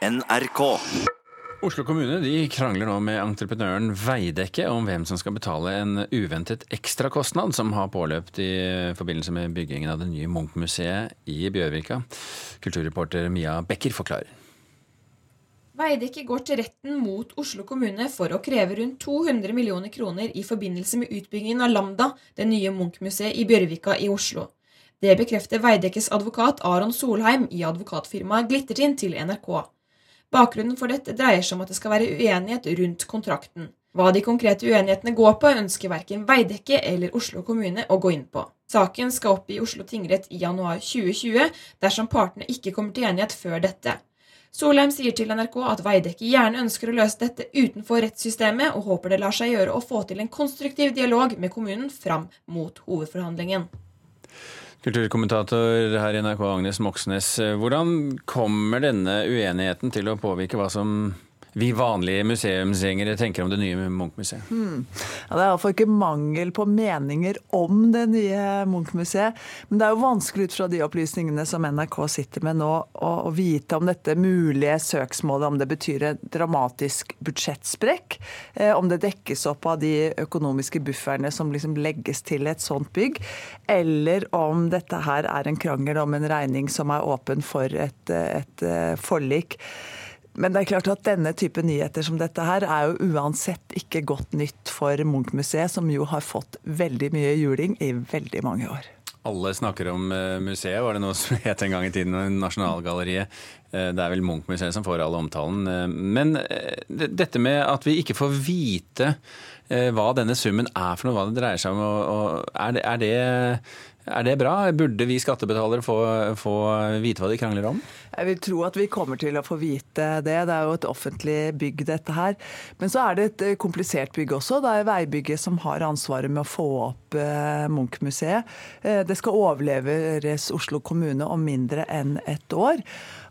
NRK. Oslo kommune de krangler nå med entreprenøren Veidekke om hvem som skal betale en uventet ekstrakostnad som har påløpt i forbindelse med byggingen av det nye Munch-museet i Bjørvika. Kulturreporter Mia Becker forklarer. Veidekke går til retten mot Oslo kommune for å kreve rundt 200 millioner kroner i forbindelse med utbyggingen av Lambda, det nye Munch-museet i Bjørvika i Oslo. Det bekrefter Veidekkes advokat Aron Solheim i advokatfirmaet Glittertind til NRK. Bakgrunnen for dette dreier seg om at det skal være uenighet rundt kontrakten. Hva de konkrete uenighetene går på, ønsker verken Veidekke eller Oslo kommune å gå inn på. Saken skal opp i Oslo tingrett i januar 2020 dersom partene ikke kommer til enighet før dette. Solheim sier til NRK at Veidekke gjerne ønsker å løse dette utenfor rettssystemet, og håper det lar seg gjøre å få til en konstruktiv dialog med kommunen fram mot hovedforhandlingen. Kulturkommentator her i NRK, Agnes Moxnes. Hvordan kommer denne uenigheten til å påvirke hva som vi vanlige museumsgjengere tenker om det nye Munch-museet? Hmm. Ja, det er iallfall ikke mangel på meninger om det nye Munch-museet. Men det er jo vanskelig ut fra de opplysningene som NRK sitter med nå, å, å vite om dette mulige søksmålet, om det betyr en dramatisk budsjettsprekk, eh, om det dekkes opp av de økonomiske bufferne som liksom legges til et sånt bygg, eller om dette her er en krangel om en regning som er åpen for et, et, et forlik. Men det er klart at denne type nyheter som dette her er jo uansett ikke godt nytt for Munch-museet, som jo har fått veldig mye juling i veldig mange år. Alle snakker om eh, museet, var det noe som het en gang i tiden. Nasjonalgalleriet. Eh, det er vel Munch-museet som får all omtalen. Eh, men dette med at vi ikke får vite hva denne summen er for noe, hva det dreier seg om, er det, er det er det bra? Burde vi skattebetalere få, få, vite hva de krangler om? Jeg vil tro at vi kommer til å få vite det. Det er jo et offentlig bygg, dette her. Men så er det et eh, komplisert bygg også. Det er veibygget som har ansvaret med å få opp eh, Munch-museet. Eh, det skal overleveres Oslo kommune om mindre enn et år.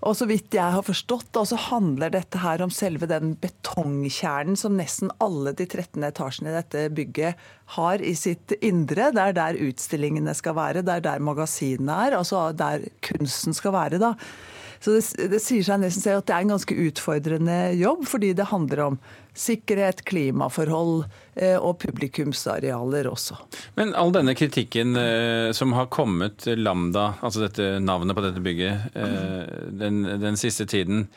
Og så vidt jeg har forstått, så handler dette her om selve den betongkjernen som nesten alle de 13 etasjene i dette bygget har i sitt indre. Det er der utstillingene skal være, det er der magasinene er, altså der kunsten skal være. da. Så det, det sier seg nesten selv at det er en ganske utfordrende jobb, fordi det handler om sikkerhet, klimaforhold eh, og publikumsarealer også. Men all denne kritikken eh, som har kommet Lambda, altså dette navnet på dette bygget, eh, den, den siste tiden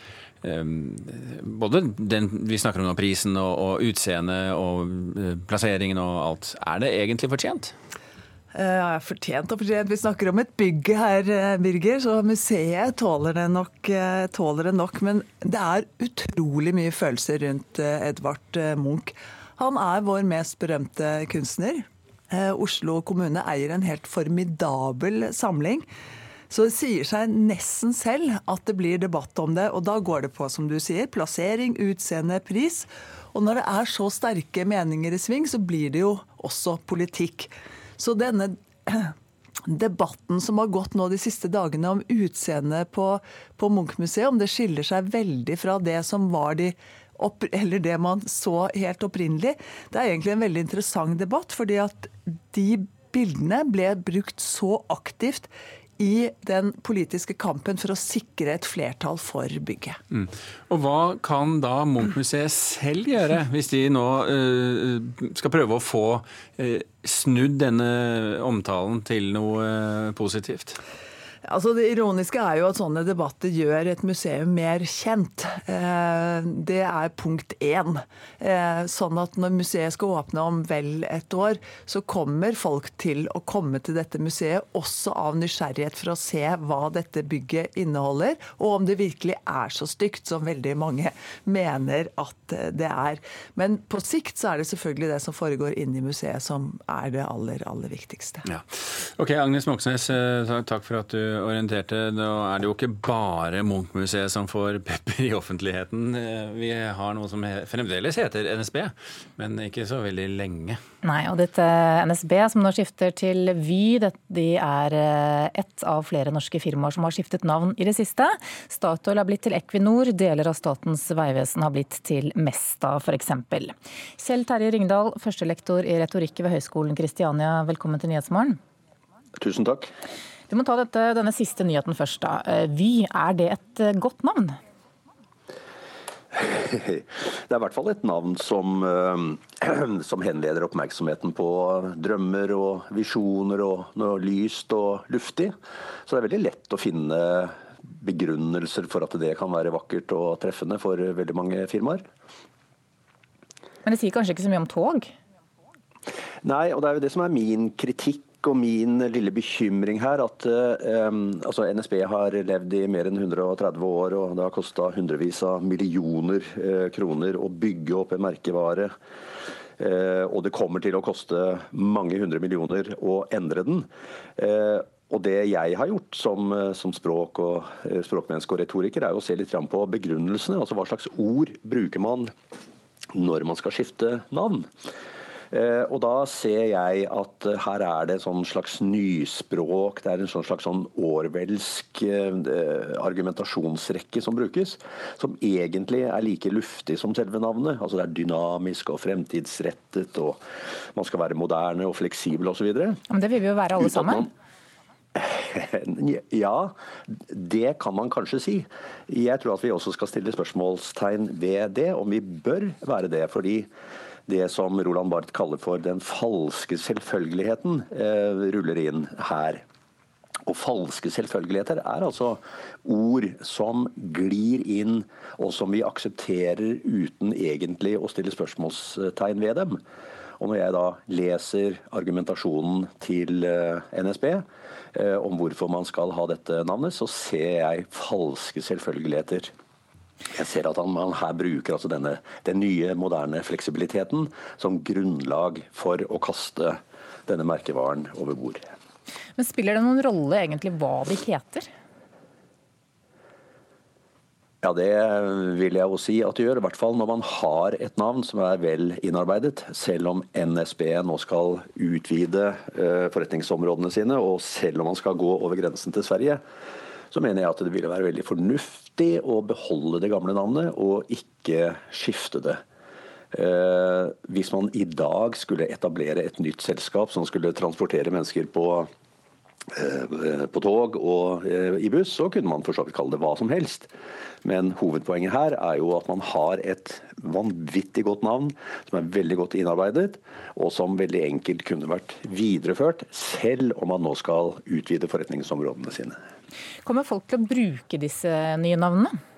både den vi snakker om nå, prisen og, og utseendet og plasseringen og alt. Er det egentlig fortjent? Ja, fortjent og fortjent. Vi snakker om et bygg her, eh, Birger, så museet tåler det, nok, eh, tåler det nok. Men det er utrolig mye følelser rundt eh, Edvard Munch. Han er vår mest berømte kunstner. Oslo kommune eier en helt formidabel samling. Så det sier seg nesten selv at det blir debatt om det. Og da går det på, som du sier, plassering, utseende, pris. Og når det er så sterke meninger i sving, så blir det jo også politikk. Så denne debatten som har gått nå de siste dagene om utseendet på, på Munch-museet, om det skiller seg veldig fra det som var de opp, eller det man så helt opprinnelig, det er egentlig en veldig interessant debatt. fordi at de bildene ble brukt så aktivt i den politiske kampen for å sikre et flertall for bygget. Mm. Og Hva kan da Munch-museet selv gjøre, hvis de nå uh, skal prøve å få uh, snudd denne omtalen til noe uh, positivt? Altså Det ironiske er jo at sånne debatter gjør et museum mer kjent. Eh, det er punkt én. Eh, sånn at når museet skal åpne om vel et år, så kommer folk til å komme til dette museet også av nysgjerrighet for å se hva dette bygget inneholder, og om det virkelig er så stygt som veldig mange mener at det er. Men på sikt så er det selvfølgelig det som foregår inne i museet som er det aller, aller viktigste. Ja. Ok, Agnes Moxnes, eh, takk for at du orienterte. da er det jo ikke bare Munch-museet som får pepper i offentligheten. Vi har noe som fremdeles heter NSB, men ikke så veldig lenge. Nei, og dette NSB som nå skifter til Vy, de er eh, ett av flere norske firmaer som har skiftet navn i det siste. Statoil har blitt til Equinor, deler av Statens vegvesen har blitt til Mesta f.eks. Kjell Terje Ringdal, førstelektor i retorikk ved Høgskolen Kristiania, velkommen til Nyhetsmorgen. Tusen takk. Vi må ta dette, denne siste nyheten først. da. Eh, Vy, er det et eh, godt navn? Det er i hvert fall et navn som, som henleder oppmerksomheten på drømmer og visjoner og noe lyst og luftig. Så det er veldig lett å finne begrunnelser for at det kan være vakkert og treffende for veldig mange firmaer. Men det sier kanskje ikke så mye om tog? Nei, og det er jo det som er min kritikk og min lille bekymring her at um, altså NSB har levd i mer enn 130 år, og det har kosta hundrevis av millioner uh, kroner å bygge opp en merkevare. Uh, og det kommer til å koste mange hundre millioner å endre den. Uh, og Det jeg har gjort som, som språk og, språkmenneske og retoriker, er å se litt på begrunnelsene. altså Hva slags ord bruker man når man skal skifte navn. Eh, og Da ser jeg at eh, her er det en sånn slags nyspråk, det er en sånn slags sånn årvelsk eh, argumentasjonsrekke som brukes, som egentlig er like luftig som selve navnet. Altså Det er dynamisk og fremtidsrettet, og man skal være moderne og fleksibel osv. Men det vil vi jo være alle sammen. Ja, det kan man kanskje si. Jeg tror at vi også skal stille spørsmålstegn ved det, om vi bør være det. fordi det som Roland Barth kaller for den falske selvfølgeligheten, eh, ruller inn her. Og falske selvfølgeligheter er altså ord som glir inn, og som vi aksepterer uten egentlig å stille spørsmålstegn ved dem. Og når jeg da leser argumentasjonen til eh, NSB eh, om hvorfor man skal ha dette navnet, så ser jeg falske selvfølgeligheter. Jeg ser at han, han her bruker altså denne, den nye, moderne fleksibiliteten som grunnlag for å kaste denne merkevaren over bord. Men Spiller det noen rolle egentlig hva de heter? Ja, Det vil jeg jo si at det gjør. I hvert fall når man har et navn som er vel innarbeidet. Selv om NSB nå skal utvide eh, forretningsområdene sine, og selv om man skal gå over grensen til Sverige, så mener jeg at det ville være veldig fornuftig å beholde det gamle navnet og ikke skifte det. Eh, hvis man i dag skulle etablere et nytt selskap som skulle transportere mennesker på, på tog og eh, i buss, så kunne man for så vidt kalle det hva som helst. Men hovedpoenget her er jo at man har et vanvittig godt navn, som er veldig godt innarbeidet, og som veldig enkelt kunne vært videreført, selv om man nå skal utvide forretningsområdene sine. Kommer folk til å bruke disse nye navnene?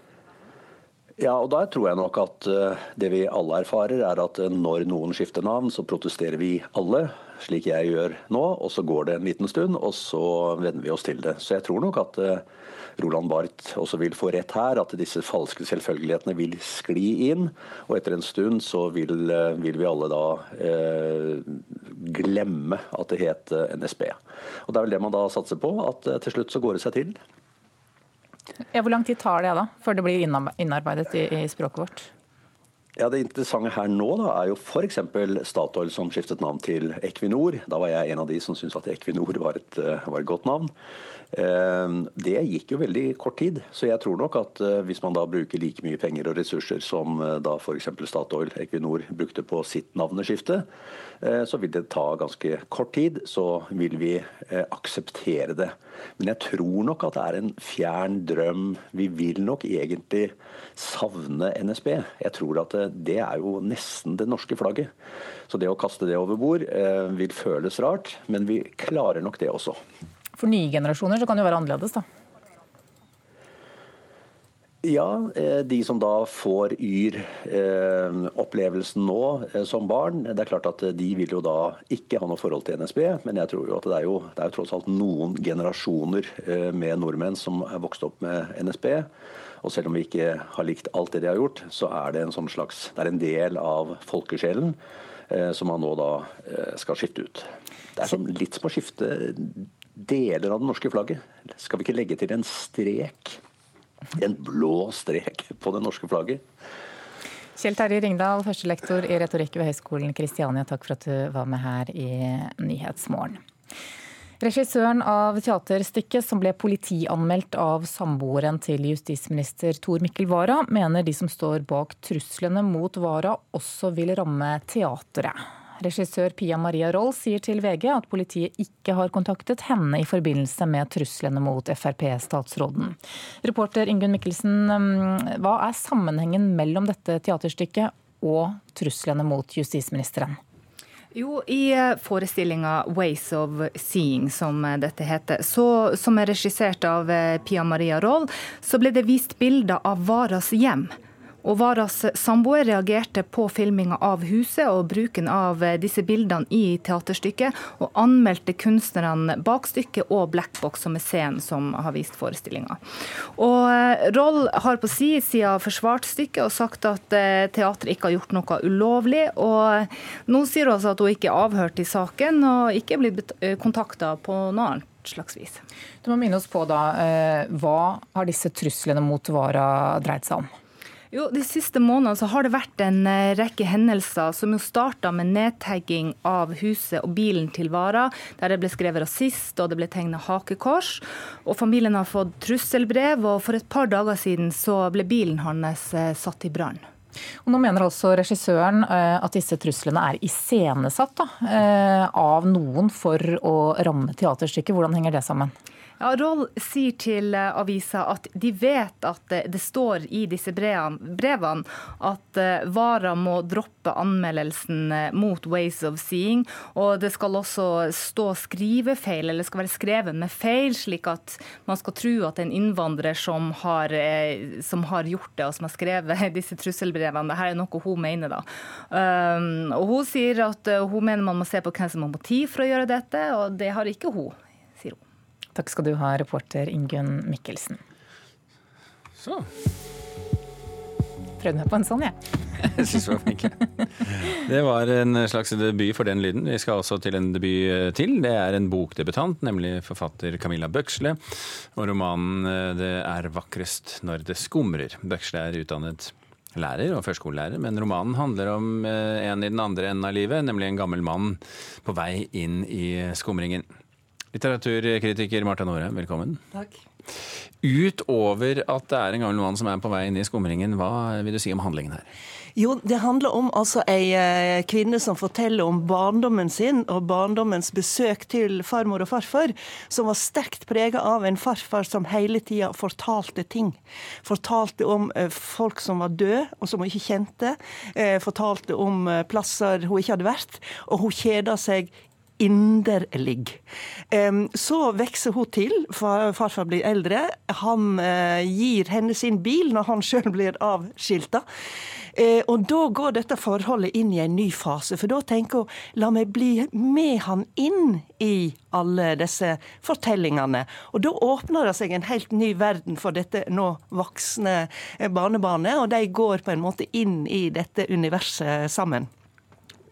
Ja, og der tror jeg nok at eh, det vi alle erfarer, er at eh, når noen skifter navn, så protesterer vi alle, slik jeg gjør nå. Og så går det en liten stund, og så venner vi oss til det. Så jeg tror nok at eh, Roland Barth også vil få rett her, at disse falske selvfølgelighetene vil skli inn. Og etter en stund så vil, vil vi alle da eh, glemme at det het NSB. Og det er vel det man da satser på, at til slutt så går det seg til. Ja, hvor lang tid tar det da, før det blir innarbeidet i, i språket vårt? Ja, Det interessante her nå da, er jo f.eks. Statoil som skiftet navn til Equinor. Da var jeg en av de som syntes at Equinor var et, eh, var et godt navn. Eh, det gikk jo veldig kort tid, så jeg tror nok at eh, hvis man da bruker like mye penger og ressurser som da f.eks. Statoil Equinor brukte på sitt navneskifte, så vil det ta ganske kort tid. Så vil vi akseptere det. Men jeg tror nok at det er en fjern drøm. Vi vil nok egentlig savne NSB. Jeg tror at det er jo nesten det norske flagget. Så det å kaste det over bord vil føles rart, men vi klarer nok det også. For nye generasjoner så kan det jo være annerledes, da? Ja, eh, de som da får Yr-opplevelsen eh, nå eh, som barn, det er klart at de vil jo da ikke ha noe forhold til NSB. Men jeg tror jo at det er jo, det er jo tross alt noen generasjoner med nordmenn som er vokst opp med NSB. Og selv om vi ikke har likt alt det de har gjort, så er det en sånn slags, det er en del av folkesjelen som man nå da skal skifte ut. Det er som litt som å skifte deler av det norske flagget. Skal vi ikke legge til en strek? En blå strek på det norske flagget? Kjell Terje Ringdal, førstelektor i retorikk ved Høgskolen Kristiania, takk for at du var med her i Nyhetsmorgen. Regissøren av teaterstykket som ble politianmeldt av samboeren til justisminister Tor Mikkel Wara, mener de som står bak truslene mot Wara også vil ramme teatret. Regissør Pia Maria Roll sier til VG at politiet ikke har kontaktet henne i forbindelse med truslene mot Frp-statsråden. Reporter Ingunn Mikkelsen, mm, hva er sammenhengen mellom dette teaterstykket og truslene mot justisministeren? Jo, i eh, forestillinga 'Ways of Seeing', som eh, dette heter, så, som er regissert av eh, Pia Maria Roll, så ble det vist bilder av Varas hjem. Og Varas samboer reagerte på filminga av huset og bruken av disse bildene i teaterstykket, og anmeldte kunstnerne bak stykket og Blackbox, som scenen som har vist forestillinga. Og Roll har på si side forsvart stykket og sagt at teateret ikke har gjort noe ulovlig. Og nå sier hun altså at hun ikke er avhørt i saken og ikke er blitt eh, kontakta på noe annet slags vis. Du må minne oss på da, eh, Hva har disse truslene mot Vara dreid seg om? Jo, De siste månedene så har det vært en eh, rekke hendelser som jo starta med nedtagging av huset og bilen til Vara, der det ble skrevet rasist og det ble tegna hakekors. Og Familien har fått trusselbrev, og for et par dager siden så ble bilen hans eh, satt i brann. Og nå mener altså regissøren eh, at disse truslene er iscenesatt av noen for å ramme teaterstykket. Hvordan henger det sammen? Ja, Roll sier til eh, avisa at de vet at det står i disse brevene at eh, Vara må droppe anmeldelsen eh, mot Ways of Seeing. Og det skal også stå skrivefeil, eller skal være skrevet med feil, slik at man skal tro at en innvandrer som har, som har gjort det, og som har skrevet disse trusselbrevene. Dette er noe hun mener, da. Um, og hun sier at hun mener man må se på hvem som har motiv for å gjøre dette, og det har ikke hun. Takk skal du ha, reporter Ingunn Mikkelsen. Så. Prøvde meg på en sånn, jeg. jeg syns du var flink. Det var en slags debut for den lyden. Vi skal også til en debut til. Det er en bokdebutant, nemlig forfatter Camilla Bøksle. Og romanen eh, 'Det er vakrest når det skumrer'. Bøksle er utdannet lærer og førskolelærer, men romanen handler om eh, en i den andre enden av livet, nemlig en gammel mann på vei inn i skumringen. Litteraturkritiker Marta Nore, velkommen. Takk. Utover at det er en gammel mann som er på vei inn i skumringen, hva vil du si om handlingen her? Jo, Det handler om altså ei eh, kvinne som forteller om barndommen sin og barndommens besøk til farmor og farfar, som var sterkt prega av en farfar som hele tida fortalte ting. Fortalte om eh, folk som var døde, og som hun ikke kjente. Eh, fortalte om plasser hun ikke hadde vært. Og hun kjeda seg inderlig. Så vokser hun til, farfar blir eldre. Han eh, gir henne sin bil når han sjøl blir avskilta. Eh, og da går dette forholdet inn i en ny fase, for da tenker hun la meg bli med han inn i alle disse fortellingene. Og da åpner det seg en helt ny verden for dette nå voksne barnebarnet, og de går på en måte inn i dette universet sammen.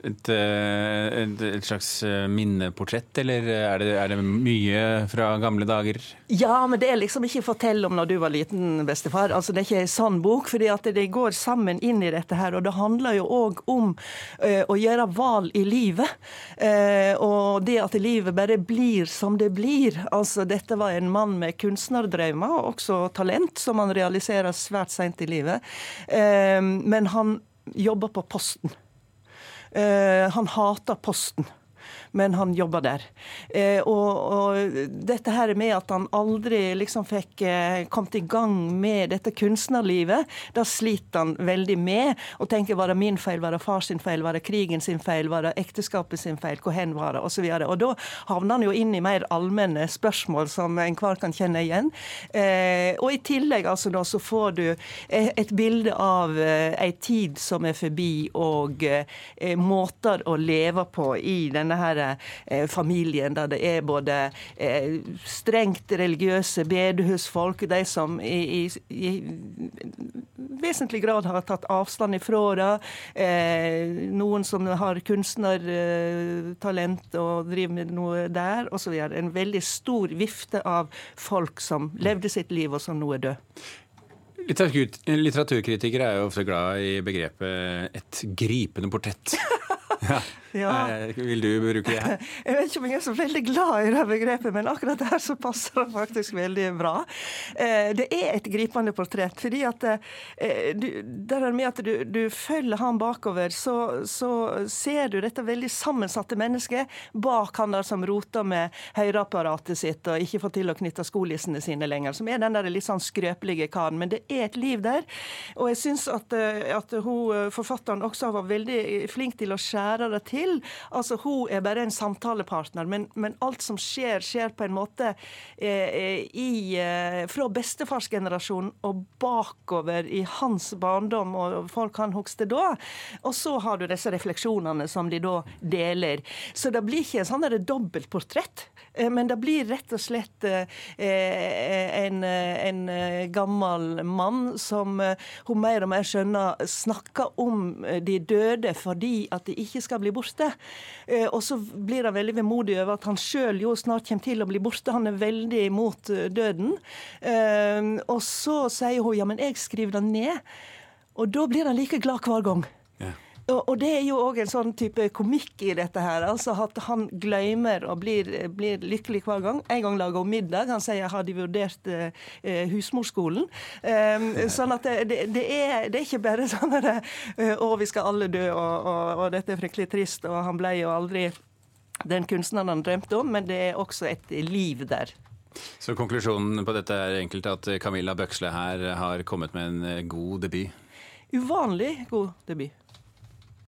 Et, eh, et, et, slags eh, minneportrett, eller er det, er det, mye fra gamle dager? Ja, men det er liksom ikke 'fortell om når du var liten, bestefar'. Altså, Det er ikke en sånn bok, fordi at det går sammen inn i dette her. Og det handler jo òg om uh, å gjøre valg i livet. Uh, og det at livet bare blir som det blir. Altså, Dette var en mann med kunstnerdrømmer, og også talent, som han realiserer svært seint i livet. Uh, men han jobber på Posten. Eh, han hater Posten men han jobber der. Eh, og, og, dette her med at han aldri liksom fikk eh, kommet i gang med dette kunstnerlivet, da sliter han veldig med og tenker var det min feil, var det far sin feil, var det krigen sin feil, var det ekteskapet sin feil, hvor hen var det, osv. Og, og da havner han jo inn i mer allmenne spørsmål som enhver kan kjenne igjen. Eh, og i tillegg altså da så får du et bilde av ei tid som er forbi, og måter å leve på i denne her eh, familien, der det er både eh, strengt religiøse bedehusfolk, de som i, i, i, vesentlig grad har tatt avstand ifra det, eh, noen som har kunstnertalent og driver med noe der, osv. En veldig stor vifte av folk som levde sitt liv, og som nå er død. Litteraturkritikere er jo ofte glad i begrepet 'et gripende portrett'. Ja. Vil du bruke det? Jeg vet ikke om jeg er så veldig glad i det begrepet, men akkurat det her så passer det faktisk veldig bra. Eh, det er et gripende portrett. fordi at eh, du, der med at du, du følger han bakover, så, så, ser du dette veldig sammensatte mennesket bak han der som roter med høyreapparatet sitt og ikke får til å knytte skolissene sine lenger. Som er den der litt sånn skrøpelige karen. Men det er et liv der. Og jeg syns at, at hun, forfatteren også var veldig flink til å skjære det til til. Altså, Hun er bare en samtalepartner, men, men alt som skjer, skjer på en måte eh, eh i, eh, fra bestefarsgenerasjonen og bakover i hans barndom og folk han husker da. Og så har du disse refleksjonene som de da deler. Så det blir ikke en sånn dobbeltportrett, eh, men det blir rett og slett eh, eh en, en, gammel mann som hun mer og mer skjønner snakker om de døde fordi at de ikke skal bli borte borte. Eh, og så blir han veldig vemodig over at han sjøl jo snart kommer til å bli borte. Han er veldig imot eh, døden. Eh, og så sier hun ja, men jeg skriver det ned. Og da blir han like glad hver gang. Og, det er jo òg en sånn type komikk i dette her. altså At han glemmer og blir, blir lykkelig hver gang. En gang lager hun middag. Han sier 'har de vurdert eh, husmorskolen'? Um, sånn at det, det, det, er, det, er, ikke bare sånn at 'å, vi skal alle dø', og, og, og, dette er fryktelig trist', og han ble jo aldri den kunstneren han drømte om, men det er også et liv der. Så konklusjonen på dette er enkelt at Camilla Bøksle her har kommet med en god debut? Uvanlig god debut.